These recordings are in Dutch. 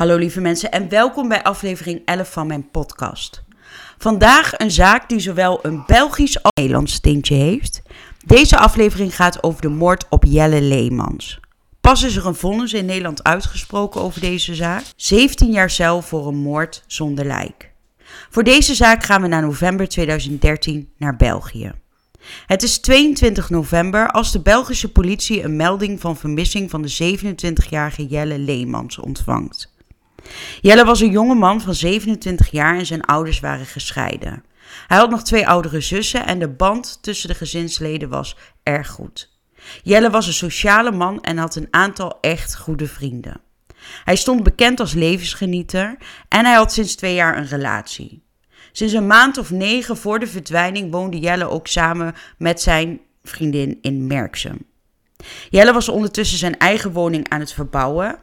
Hallo lieve mensen en welkom bij aflevering 11 van mijn podcast. Vandaag een zaak die zowel een Belgisch als een Nederlands tintje heeft. Deze aflevering gaat over de moord op Jelle Leemans. Pas is er een vonnis in Nederland uitgesproken over deze zaak. 17 jaar cel voor een moord zonder lijk. Voor deze zaak gaan we naar november 2013 naar België. Het is 22 november als de Belgische politie een melding van vermissing van de 27-jarige Jelle Leemans ontvangt. Jelle was een jonge man van 27 jaar en zijn ouders waren gescheiden. Hij had nog twee oudere zussen en de band tussen de gezinsleden was erg goed. Jelle was een sociale man en had een aantal echt goede vrienden. Hij stond bekend als levensgenieter en hij had sinds twee jaar een relatie. Sinds een maand of negen voor de verdwijning woonde Jelle ook samen met zijn vriendin in Merksem. Jelle was ondertussen zijn eigen woning aan het verbouwen.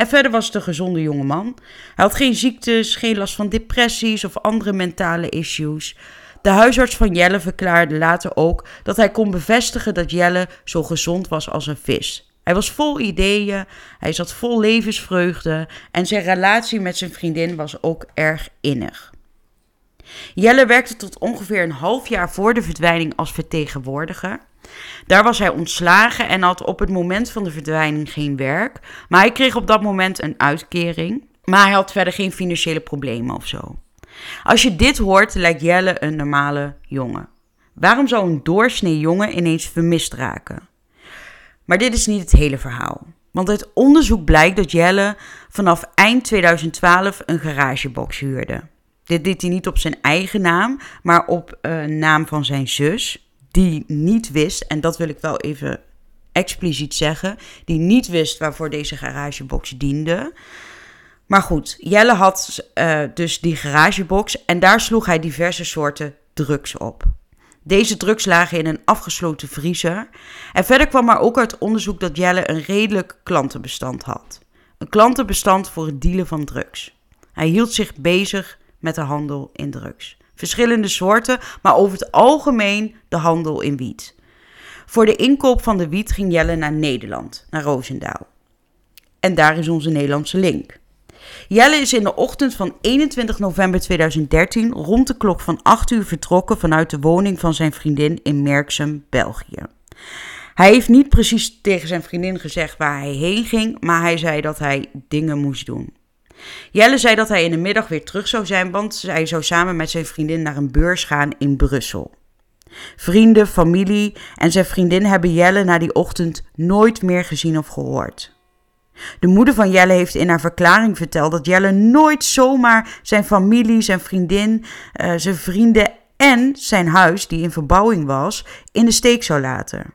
En verder was het een gezonde jongeman. Hij had geen ziektes, geen last van depressies of andere mentale issues. De huisarts van Jelle verklaarde later ook dat hij kon bevestigen dat Jelle zo gezond was als een vis. Hij was vol ideeën, hij zat vol levensvreugde en zijn relatie met zijn vriendin was ook erg innig. Jelle werkte tot ongeveer een half jaar voor de verdwijning als vertegenwoordiger. Daar was hij ontslagen en had op het moment van de verdwijning geen werk. Maar hij kreeg op dat moment een uitkering. Maar hij had verder geen financiële problemen of zo. Als je dit hoort, lijkt Jelle een normale jongen. Waarom zou een doorsnee jongen ineens vermist raken? Maar dit is niet het hele verhaal. Want uit onderzoek blijkt dat Jelle vanaf eind 2012 een garagebox huurde. Dit deed hij niet op zijn eigen naam, maar op uh, naam van zijn zus, die niet wist, en dat wil ik wel even expliciet zeggen, die niet wist waarvoor deze garagebox diende. Maar goed, Jelle had uh, dus die garagebox en daar sloeg hij diverse soorten drugs op. Deze drugs lagen in een afgesloten vriezer. En verder kwam er ook uit onderzoek dat Jelle een redelijk klantenbestand had. Een klantenbestand voor het dealen van drugs. Hij hield zich bezig met de handel in drugs. Verschillende soorten, maar over het algemeen de handel in wiet. Voor de inkoop van de wiet ging Jelle naar Nederland, naar Roosendaal. En daar is onze Nederlandse link. Jelle is in de ochtend van 21 november 2013 rond de klok van 8 uur vertrokken vanuit de woning van zijn vriendin in Merksem, België. Hij heeft niet precies tegen zijn vriendin gezegd waar hij heen ging, maar hij zei dat hij dingen moest doen. Jelle zei dat hij in de middag weer terug zou zijn, want hij zou samen met zijn vriendin naar een beurs gaan in Brussel. Vrienden, familie en zijn vriendin hebben Jelle na die ochtend nooit meer gezien of gehoord. De moeder van Jelle heeft in haar verklaring verteld dat Jelle nooit zomaar zijn familie, zijn vriendin, uh, zijn vrienden en zijn huis, die in verbouwing was, in de steek zou laten.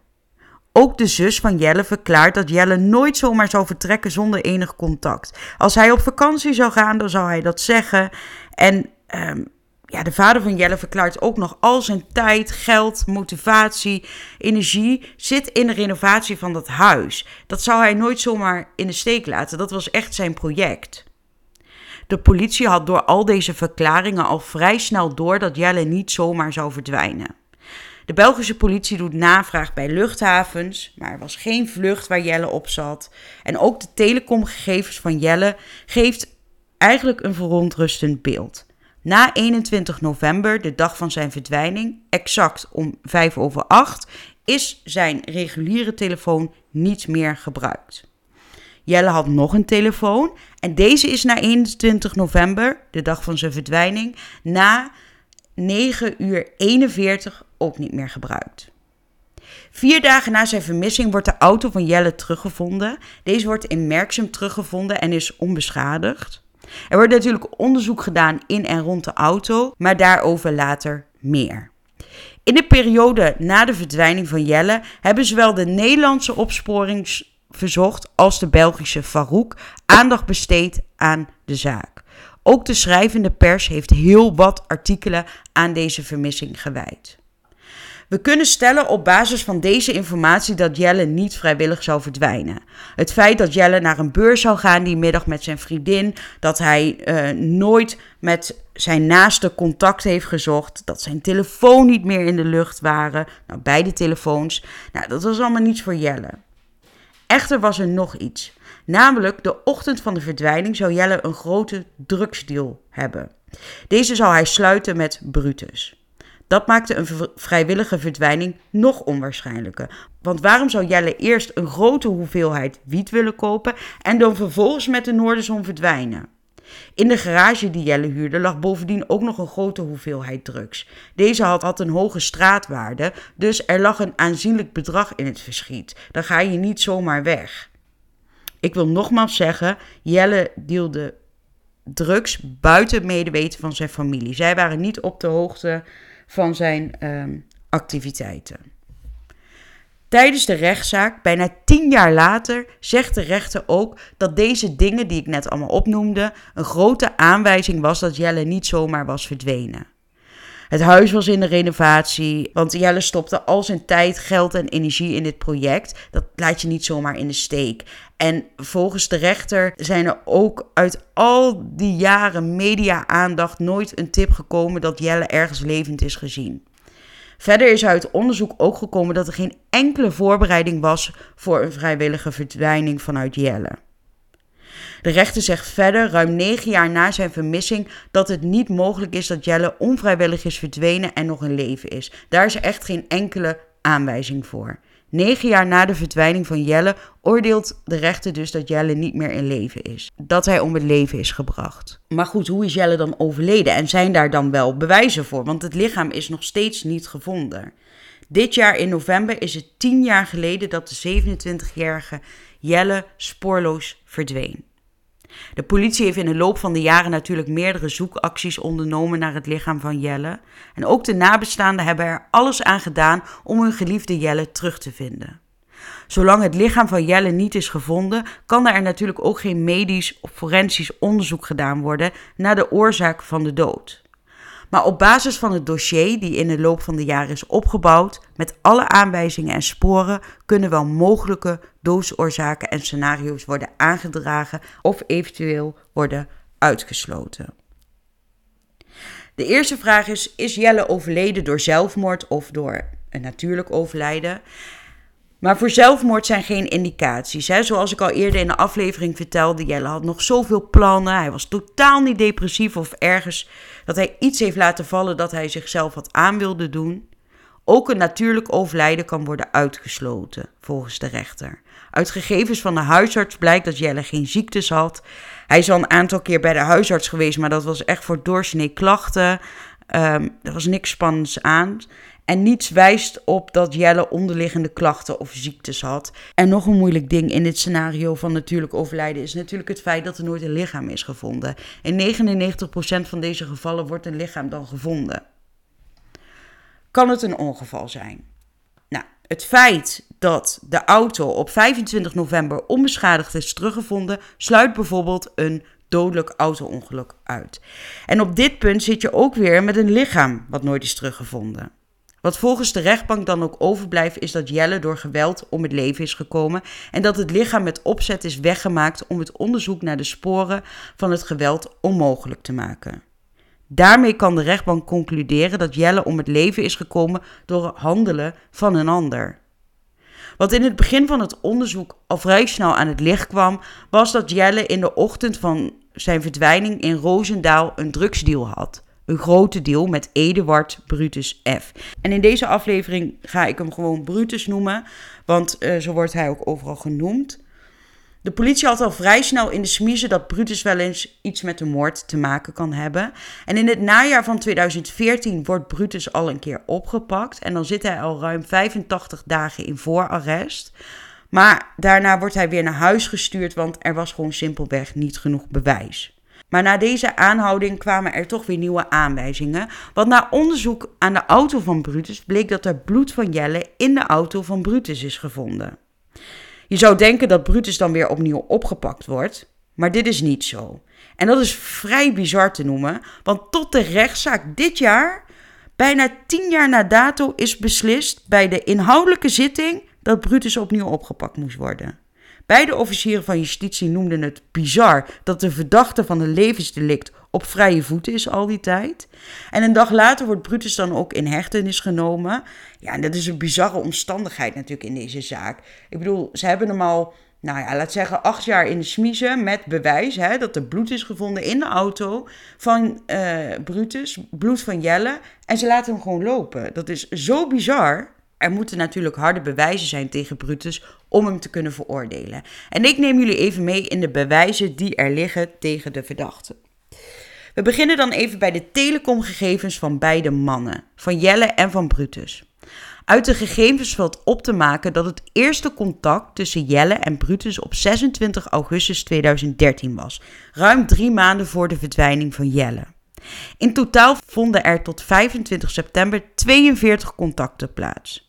Ook de zus van Jelle verklaart dat Jelle nooit zomaar zou vertrekken zonder enig contact. Als hij op vakantie zou gaan, dan zou hij dat zeggen. En um, ja, de vader van Jelle verklaart ook nog al zijn tijd, geld, motivatie, energie zit in de renovatie van dat huis. Dat zou hij nooit zomaar in de steek laten. Dat was echt zijn project. De politie had door al deze verklaringen al vrij snel door dat Jelle niet zomaar zou verdwijnen. De Belgische politie doet navraag bij luchthavens, maar er was geen vlucht waar Jelle op zat. En ook de telecomgegevens van Jelle geeft eigenlijk een verontrustend beeld. Na 21 november, de dag van zijn verdwijning, exact om 5 over 8, is zijn reguliere telefoon niet meer gebruikt. Jelle had nog een telefoon en deze is na 21 november, de dag van zijn verdwijning, na 9 uur 41 ook niet meer gebruikt. Vier dagen na zijn vermissing wordt de auto van Jelle teruggevonden. Deze wordt in Merksem teruggevonden en is onbeschadigd. Er wordt natuurlijk onderzoek gedaan in en rond de auto, maar daarover later meer. In de periode na de verdwijning van Jelle hebben zowel de Nederlandse opsporingsverzocht als de Belgische Farouk aandacht besteed aan de zaak. Ook de schrijvende pers heeft heel wat artikelen aan deze vermissing gewijd. We kunnen stellen op basis van deze informatie dat Jelle niet vrijwillig zou verdwijnen. Het feit dat Jelle naar een beurs zou gaan die middag met zijn vriendin, dat hij uh, nooit met zijn naaste contact heeft gezocht, dat zijn telefoon niet meer in de lucht waren, nou beide telefoons, nou dat was allemaal niets voor Jelle. Echter was er nog iets. Namelijk, de ochtend van de verdwijning zou Jelle een grote drugsdeal hebben. Deze zou hij sluiten met Brutus. Dat maakte een vrijwillige verdwijning nog onwaarschijnlijker. Want waarom zou Jelle eerst een grote hoeveelheid wiet willen kopen en dan vervolgens met de Noorderzon verdwijnen? In de garage die Jelle huurde lag bovendien ook nog een grote hoeveelheid drugs. Deze had, had een hoge straatwaarde, dus er lag een aanzienlijk bedrag in het verschiet. Dan ga je niet zomaar weg. Ik wil nogmaals zeggen, Jelle deelde drugs buiten medeweten van zijn familie. Zij waren niet op de hoogte van zijn ehm, activiteiten. Tijdens de rechtszaak, bijna tien jaar later, zegt de rechter ook dat deze dingen die ik net allemaal opnoemde, een grote aanwijzing was dat Jelle niet zomaar was verdwenen. Het huis was in de renovatie, want Jelle stopte al zijn tijd, geld en energie in dit project. Dat laat je niet zomaar in de steek. En volgens de rechter zijn er ook uit al die jaren media-aandacht nooit een tip gekomen dat Jelle ergens levend is gezien. Verder is uit onderzoek ook gekomen dat er geen enkele voorbereiding was voor een vrijwillige verdwijning vanuit Jelle. De rechter zegt verder, ruim negen jaar na zijn vermissing, dat het niet mogelijk is dat Jelle onvrijwillig is verdwenen en nog in leven is. Daar is echt geen enkele aanwijzing voor. Negen jaar na de verdwijning van Jelle oordeelt de rechter dus dat Jelle niet meer in leven is. Dat hij om het leven is gebracht. Maar goed, hoe is Jelle dan overleden? En zijn daar dan wel bewijzen voor? Want het lichaam is nog steeds niet gevonden. Dit jaar in november is het tien jaar geleden dat de 27-jarige Jelle spoorloos verdween. De politie heeft in de loop van de jaren natuurlijk meerdere zoekacties ondernomen naar het lichaam van Jelle. En ook de nabestaanden hebben er alles aan gedaan om hun geliefde Jelle terug te vinden. Zolang het lichaam van Jelle niet is gevonden, kan er natuurlijk ook geen medisch of forensisch onderzoek gedaan worden naar de oorzaak van de dood. Maar op basis van het dossier die in de loop van de jaren is opgebouwd, met alle aanwijzingen en sporen, kunnen wel mogelijke doodsoorzaken en scenario's worden aangedragen of eventueel worden uitgesloten. De eerste vraag is: is Jelle overleden door zelfmoord of door een natuurlijk overlijden? Maar voor zelfmoord zijn geen indicaties. Zoals ik al eerder in de aflevering vertelde, Jelle had nog zoveel plannen. Hij was totaal niet depressief of ergens dat hij iets heeft laten vallen dat hij zichzelf had aan wilde doen. Ook een natuurlijk overlijden kan worden uitgesloten, volgens de rechter. Uit gegevens van de huisarts blijkt dat Jelle geen ziektes had. Hij is al een aantal keer bij de huisarts geweest, maar dat was echt voor doorsnee klachten. Um, er was niks spannends aan. En niets wijst op dat Jelle onderliggende klachten of ziektes had. En nog een moeilijk ding in dit scenario van natuurlijk overlijden is natuurlijk het feit dat er nooit een lichaam is gevonden. In 99% van deze gevallen wordt een lichaam dan gevonden. Kan het een ongeval zijn? Nou, het feit dat de auto op 25 november onbeschadigd is teruggevonden, sluit bijvoorbeeld een dodelijk auto-ongeluk uit. En op dit punt zit je ook weer met een lichaam wat nooit is teruggevonden. Wat volgens de rechtbank dan ook overblijft, is dat Jelle door geweld om het leven is gekomen en dat het lichaam met opzet is weggemaakt om het onderzoek naar de sporen van het geweld onmogelijk te maken. Daarmee kan de rechtbank concluderen dat Jelle om het leven is gekomen door het handelen van een ander. Wat in het begin van het onderzoek al vrij snel aan het licht kwam, was dat Jelle in de ochtend van zijn verdwijning in Roosendaal een drugsdeal had een grote deel met Eduard Brutus F. En in deze aflevering ga ik hem gewoon Brutus noemen, want uh, zo wordt hij ook overal genoemd. De politie had al vrij snel in de smiezen dat Brutus wel eens iets met de moord te maken kan hebben. En in het najaar van 2014 wordt Brutus al een keer opgepakt. En dan zit hij al ruim 85 dagen in voorarrest. Maar daarna wordt hij weer naar huis gestuurd, want er was gewoon simpelweg niet genoeg bewijs. Maar na deze aanhouding kwamen er toch weer nieuwe aanwijzingen. Want na onderzoek aan de auto van Brutus bleek dat er bloed van Jelle in de auto van Brutus is gevonden. Je zou denken dat Brutus dan weer opnieuw opgepakt wordt, maar dit is niet zo. En dat is vrij bizar te noemen, want tot de rechtszaak dit jaar, bijna tien jaar na dato, is beslist bij de inhoudelijke zitting dat Brutus opnieuw opgepakt moest worden. Beide officieren van justitie noemden het bizar dat de verdachte van een levensdelict op vrije voeten is al die tijd. En een dag later wordt Brutus dan ook in hechtenis genomen. Ja, en dat is een bizarre omstandigheid natuurlijk in deze zaak. Ik bedoel, ze hebben hem al nou ja, laat zeggen, acht jaar in de smiezen met bewijs hè, dat er bloed is gevonden in de auto van uh, Brutus, bloed van Jelle. En ze laten hem gewoon lopen. Dat is zo bizar. Er moeten natuurlijk harde bewijzen zijn tegen Brutus om hem te kunnen veroordelen. En ik neem jullie even mee in de bewijzen die er liggen tegen de verdachte. We beginnen dan even bij de telecomgegevens van beide mannen, van Jelle en van Brutus. Uit de gegevens valt op te maken dat het eerste contact tussen Jelle en Brutus op 26 augustus 2013 was, ruim drie maanden voor de verdwijning van Jelle. In totaal vonden er tot 25 september 42 contacten plaats.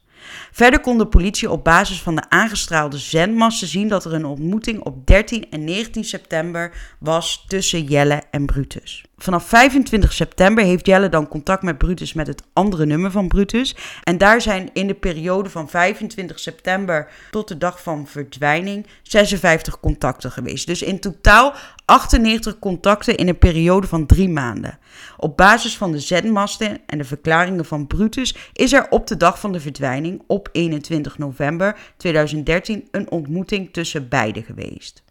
Verder kon de politie op basis van de aangestraalde zendmassen zien dat er een ontmoeting op 13 en 19 september was tussen Jelle en Brutus. Vanaf 25 september heeft Jelle dan contact met Brutus met het andere nummer van Brutus. En daar zijn in de periode van 25 september tot de dag van verdwijning 56 contacten geweest. Dus in totaal 98 contacten in een periode van drie maanden. Op basis van de zendmasten en de verklaringen van Brutus is er op de dag van de verdwijning op 21 november 2013 een ontmoeting tussen beiden geweest.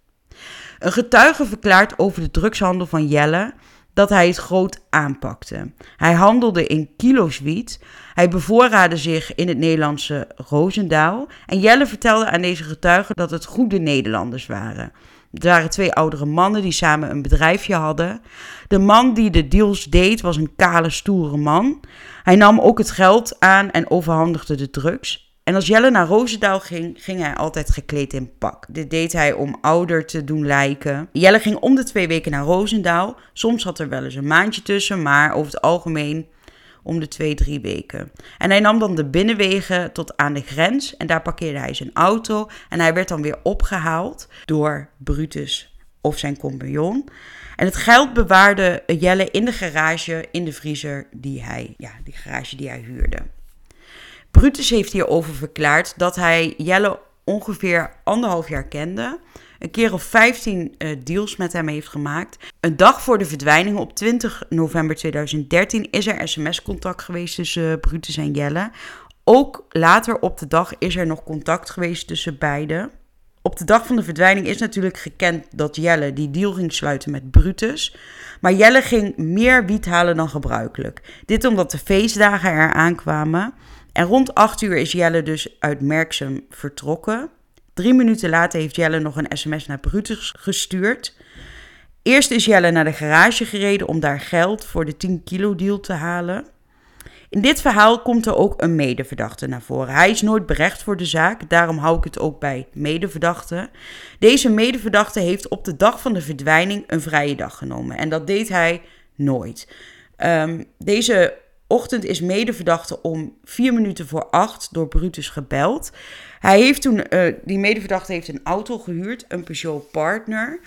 Een getuige verklaart over de drugshandel van Jelle dat hij het groot aanpakte. Hij handelde in kilo's wiet. Hij bevoorraadde zich in het Nederlandse Roosendaal. En Jelle vertelde aan deze getuigen dat het goede Nederlanders waren. Er waren twee oudere mannen die samen een bedrijfje hadden. De man die de deals deed was een kale, stoere man. Hij nam ook het geld aan en overhandigde de drugs. En als Jelle naar Roosendaal ging, ging hij altijd gekleed in pak. Dit deed hij om ouder te doen lijken. Jelle ging om de twee weken naar Roosendaal. Soms had er wel eens een maandje tussen, maar over het algemeen om de twee, drie weken. En hij nam dan de binnenwegen tot aan de grens en daar parkeerde hij zijn auto. En hij werd dan weer opgehaald door Brutus of zijn compagnon. En het geld bewaarde Jelle in de garage, in de vriezer die hij, ja, die garage die hij huurde. Brutus heeft hierover verklaard dat hij Jelle ongeveer anderhalf jaar kende. Een keer of 15 uh, deals met hem heeft gemaakt. Een dag voor de verdwijning op 20 november 2013 is er sms-contact geweest tussen uh, Brutus en Jelle. Ook later op de dag is er nog contact geweest tussen beiden. Op de dag van de verdwijning is natuurlijk gekend dat Jelle die deal ging sluiten met Brutus. Maar Jelle ging meer wiet halen dan gebruikelijk. Dit omdat de feestdagen eraan kwamen. En rond 8 uur is Jelle dus uit Merksem vertrokken. Drie minuten later heeft Jelle nog een sms naar Brutus gestuurd. Eerst is Jelle naar de garage gereden om daar geld voor de 10 kilo deal te halen. In dit verhaal komt er ook een medeverdachte naar voren. Hij is nooit berecht voor de zaak, daarom hou ik het ook bij medeverdachte. Deze medeverdachte heeft op de dag van de verdwijning een vrije dag genomen en dat deed hij nooit. Um, deze ochtend is medeverdachte om vier minuten voor acht door Brutus gebeld. Hij heeft toen, uh, die medeverdachte heeft een auto gehuurd, een Peugeot Partner.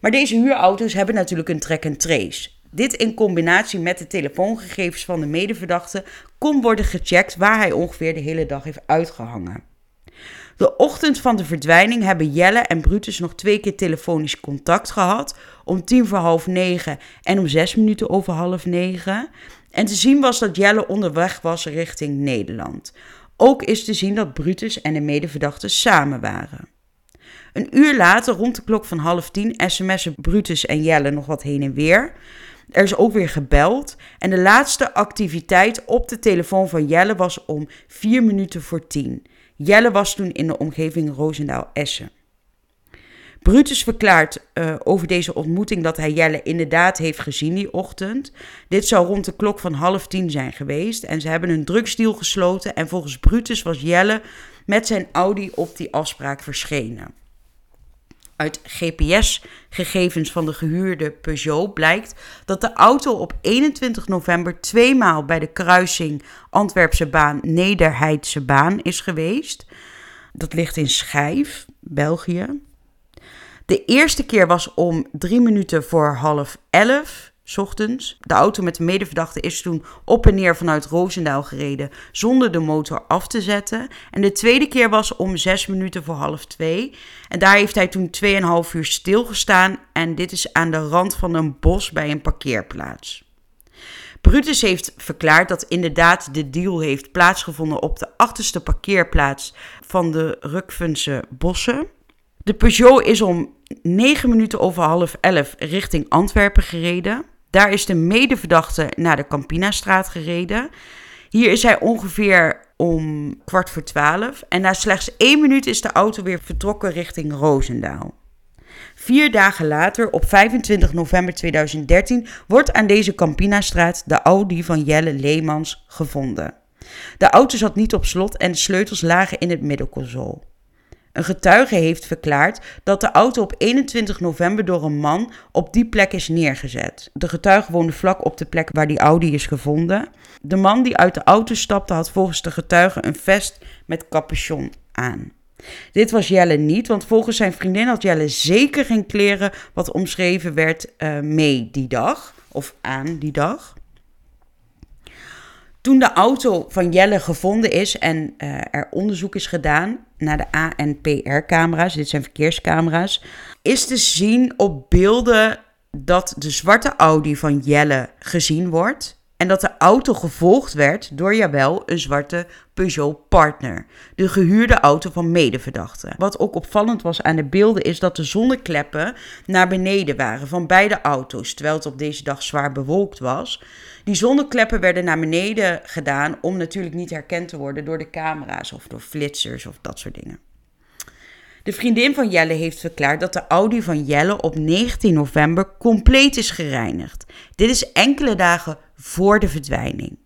Maar deze huurauto's hebben natuurlijk een track and trace. Dit in combinatie met de telefoongegevens van de medeverdachte kon worden gecheckt waar hij ongeveer de hele dag heeft uitgehangen. De ochtend van de verdwijning hebben Jelle en Brutus nog twee keer telefonisch contact gehad. Om tien voor half negen en om zes minuten over half negen. En te zien was dat Jelle onderweg was richting Nederland. Ook is te zien dat Brutus en de medeverdachte samen waren. Een uur later, rond de klok van half tien, sms'en Brutus en Jelle nog wat heen en weer. Er is ook weer gebeld. En de laatste activiteit op de telefoon van Jelle was om vier minuten voor tien. Jelle was toen in de omgeving Roosendaal-Essen. Brutus verklaart uh, over deze ontmoeting dat hij Jelle inderdaad heeft gezien die ochtend. Dit zou rond de klok van half tien zijn geweest en ze hebben een drugsdeal gesloten en volgens Brutus was Jelle met zijn Audi op die afspraak verschenen. Uit GPS-gegevens van de gehuurde Peugeot blijkt dat de auto op 21 november tweemaal bij de kruising Antwerpse baan Nederheidse baan is geweest. Dat ligt in Schijf, België. De eerste keer was om drie minuten voor half elf ochtends. De auto met de medeverdachte is toen op en neer vanuit Roosendaal gereden zonder de motor af te zetten. En de tweede keer was om zes minuten voor half twee. En daar heeft hij toen 2,5 uur stilgestaan. En dit is aan de rand van een bos bij een parkeerplaats. Brutus heeft verklaard dat inderdaad de deal heeft plaatsgevonden op de achterste parkeerplaats van de Rukfunse bossen. De Peugeot is om 9 minuten over half 11 richting Antwerpen gereden. Daar is de medeverdachte naar de Campinastraat gereden. Hier is hij ongeveer om kwart voor twaalf. En na slechts één minuut is de auto weer vertrokken richting Roosendaal. Vier dagen later, op 25 november 2013, wordt aan deze Campinastraat de Audi van Jelle Leemans gevonden. De auto zat niet op slot en de sleutels lagen in het middenconsole. Een getuige heeft verklaard dat de auto op 21 november door een man op die plek is neergezet. De getuige woonde vlak op de plek waar die Audi is gevonden. De man die uit de auto stapte had volgens de getuige een vest met capuchon aan. Dit was Jelle niet, want volgens zijn vriendin had Jelle zeker geen kleren wat omschreven werd uh, mee die dag of aan die dag. Toen de auto van Jelle gevonden is en uh, er onderzoek is gedaan naar de ANPR-camera's, dit zijn verkeerscamera's, is te zien op beelden dat de zwarte Audi van Jelle gezien wordt. En dat de auto gevolgd werd door, jawel, een zwarte Peugeot Partner. De gehuurde auto van medeverdachten. Wat ook opvallend was aan de beelden is dat de zonnekleppen naar beneden waren van beide auto's. Terwijl het op deze dag zwaar bewolkt was. Die zonnekleppen werden naar beneden gedaan om natuurlijk niet herkend te worden door de camera's of door flitsers of dat soort dingen. De vriendin van Jelle heeft verklaard dat de Audi van Jelle op 19 november compleet is gereinigd. Dit is enkele dagen voor de verdwijning.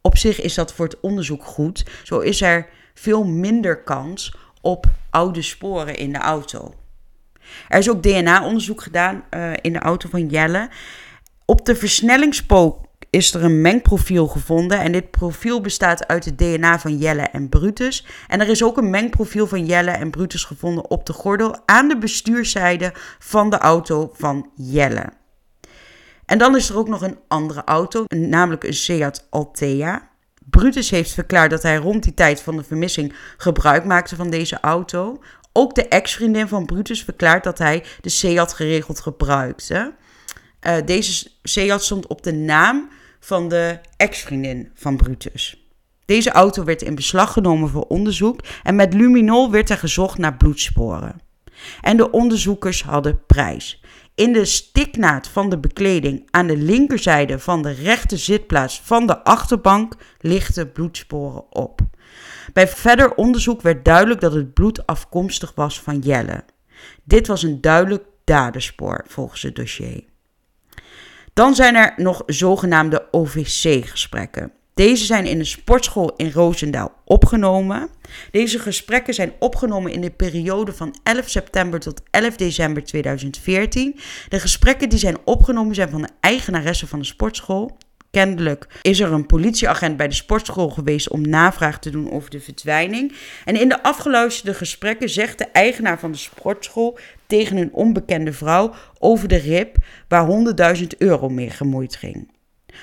Op zich is dat voor het onderzoek goed. Zo is er veel minder kans op oude sporen in de auto. Er is ook DNA-onderzoek gedaan uh, in de auto van Jelle. Op de versnellingspook is er een mengprofiel gevonden. En dit profiel bestaat uit het DNA van Jelle en Brutus. En er is ook een mengprofiel van Jelle en Brutus gevonden op de gordel aan de bestuurszijde van de auto van Jelle. En dan is er ook nog een andere auto, namelijk een Seat Altea. Brutus heeft verklaard dat hij rond die tijd van de vermissing gebruik maakte van deze auto. Ook de ex-vriendin van Brutus verklaart dat hij de Seat geregeld gebruikte. Uh, deze Seat stond op de naam van de ex-vriendin van Brutus. Deze auto werd in beslag genomen voor onderzoek en met luminol werd er gezocht naar bloedsporen. En de onderzoekers hadden prijs. In de stiknaad van de bekleding aan de linkerzijde van de rechte zitplaats van de achterbank lichten bloedsporen op. Bij verder onderzoek werd duidelijk dat het bloed afkomstig was van Jelle. Dit was een duidelijk daderspoor volgens het dossier. Dan zijn er nog zogenaamde OVC-gesprekken. Deze zijn in een sportschool in Roosendaal opgenomen. Deze gesprekken zijn opgenomen in de periode van 11 september tot 11 december 2014. De gesprekken die zijn opgenomen zijn van de eigenaresse van de sportschool. Kennelijk is er een politieagent bij de sportschool geweest om navraag te doen over de verdwijning. En in de afgeluisterde gesprekken zegt de eigenaar van de sportschool tegen een onbekende vrouw over de rib waar 100.000 euro mee gemoeid ging.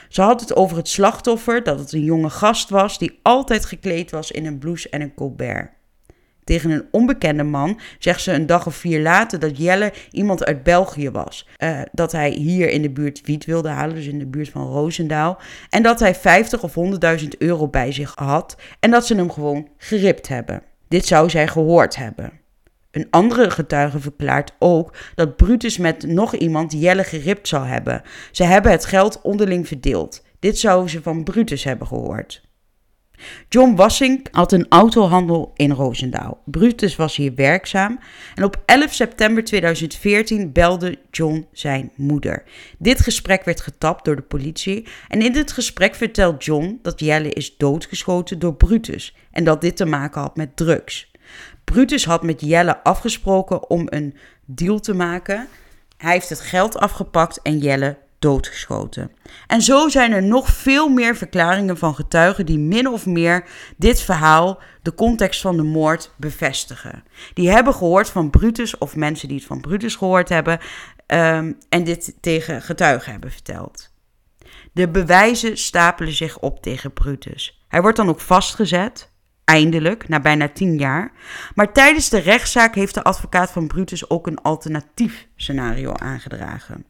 Ze had het over het slachtoffer, dat het een jonge gast was die altijd gekleed was in een blouse en een colbert. Tegen een onbekende man zegt ze een dag of vier later dat Jelle iemand uit België was. Uh, dat hij hier in de buurt wiet wilde halen, dus in de buurt van Roosendaal. En dat hij 50 of 100.000 euro bij zich had en dat ze hem gewoon geript hebben. Dit zou zij gehoord hebben. Een andere getuige verklaart ook dat Brutus met nog iemand Jelle geript zou hebben. Ze hebben het geld onderling verdeeld. Dit zou ze van Brutus hebben gehoord. John Wassink had een autohandel in Roosendaal. Brutus was hier werkzaam en op 11 september 2014 belde John zijn moeder. Dit gesprek werd getapt door de politie en in dit gesprek vertelt John dat Jelle is doodgeschoten door Brutus en dat dit te maken had met drugs. Brutus had met Jelle afgesproken om een deal te maken. Hij heeft het geld afgepakt en Jelle doodgeschoten. En zo zijn er nog veel meer verklaringen van getuigen die min of meer dit verhaal, de context van de moord, bevestigen. Die hebben gehoord van Brutus of mensen die het van Brutus gehoord hebben um, en dit tegen getuigen hebben verteld. De bewijzen stapelen zich op tegen Brutus. Hij wordt dan ook vastgezet eindelijk, na bijna tien jaar. Maar tijdens de rechtszaak heeft de advocaat van Brutus ook een alternatief scenario aangedragen.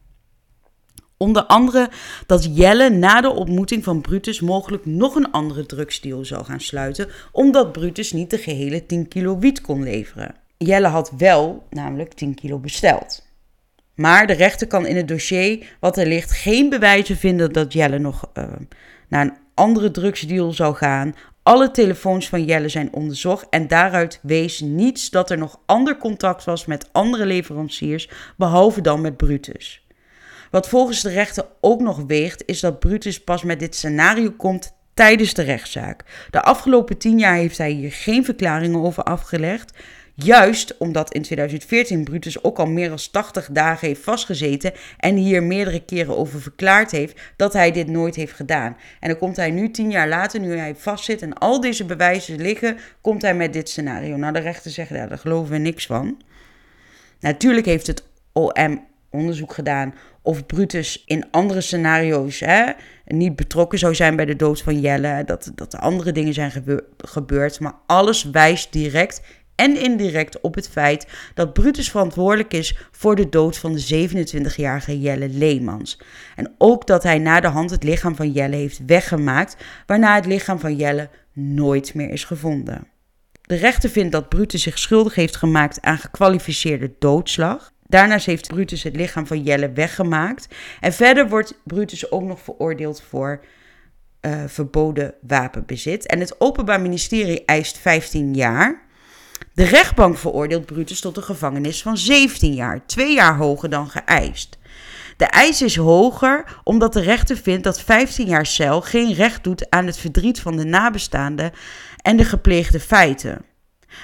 Onder andere dat Jelle na de ontmoeting van Brutus mogelijk nog een andere drugsdeal zou gaan sluiten, omdat Brutus niet de gehele 10 kilo wiet kon leveren. Jelle had wel namelijk 10 kilo besteld. Maar de rechter kan in het dossier wat er ligt geen bewijzen vinden dat Jelle nog uh, naar een andere drugsdeal zou gaan. Alle telefoons van Jelle zijn onderzocht en daaruit wees niets dat er nog ander contact was met andere leveranciers, behalve dan met Brutus. Wat volgens de rechter ook nog weegt, is dat Brutus pas met dit scenario komt tijdens de rechtszaak. De afgelopen tien jaar heeft hij hier geen verklaringen over afgelegd. Juist omdat in 2014 Brutus ook al meer dan 80 dagen heeft vastgezeten en hier meerdere keren over verklaard heeft dat hij dit nooit heeft gedaan. En dan komt hij nu tien jaar later, nu hij vastzit en al deze bewijzen liggen, komt hij met dit scenario. Nou, de rechter zegt, ja, daar geloven we niks van. Natuurlijk heeft het OM onderzoek gedaan of Brutus in andere scenario's hè, niet betrokken zou zijn bij de dood van Jelle. Dat, dat er andere dingen zijn gebeurd. Maar alles wijst direct en indirect op het feit dat Brutus verantwoordelijk is voor de dood van de 27-jarige Jelle Leemans. En ook dat hij na de hand het lichaam van Jelle heeft weggemaakt, waarna het lichaam van Jelle nooit meer is gevonden. De rechter vindt dat Brutus zich schuldig heeft gemaakt aan gekwalificeerde doodslag. Daarnaast heeft Brutus het lichaam van Jelle weggemaakt. En verder wordt Brutus ook nog veroordeeld voor uh, verboden wapenbezit. En het Openbaar Ministerie eist 15 jaar. De rechtbank veroordeelt Brutus tot een gevangenis van 17 jaar, twee jaar hoger dan geëist. De eis is hoger omdat de rechter vindt dat 15 jaar cel geen recht doet aan het verdriet van de nabestaanden en de gepleegde feiten.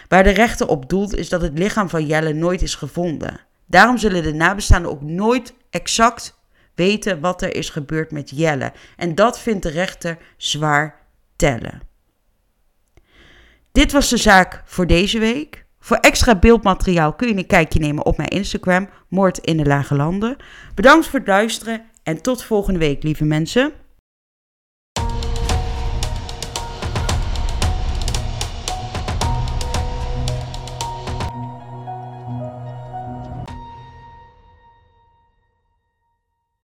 Waar de rechter op doelt is dat het lichaam van Jelle nooit is gevonden. Daarom zullen de nabestaanden ook nooit exact weten wat er is gebeurd met Jelle. En dat vindt de rechter zwaar tellen. Dit was de zaak voor deze week. Voor extra beeldmateriaal kun je een kijkje nemen op mijn Instagram, Moord in de Lage Landen. Bedankt voor het luisteren en tot volgende week, lieve mensen.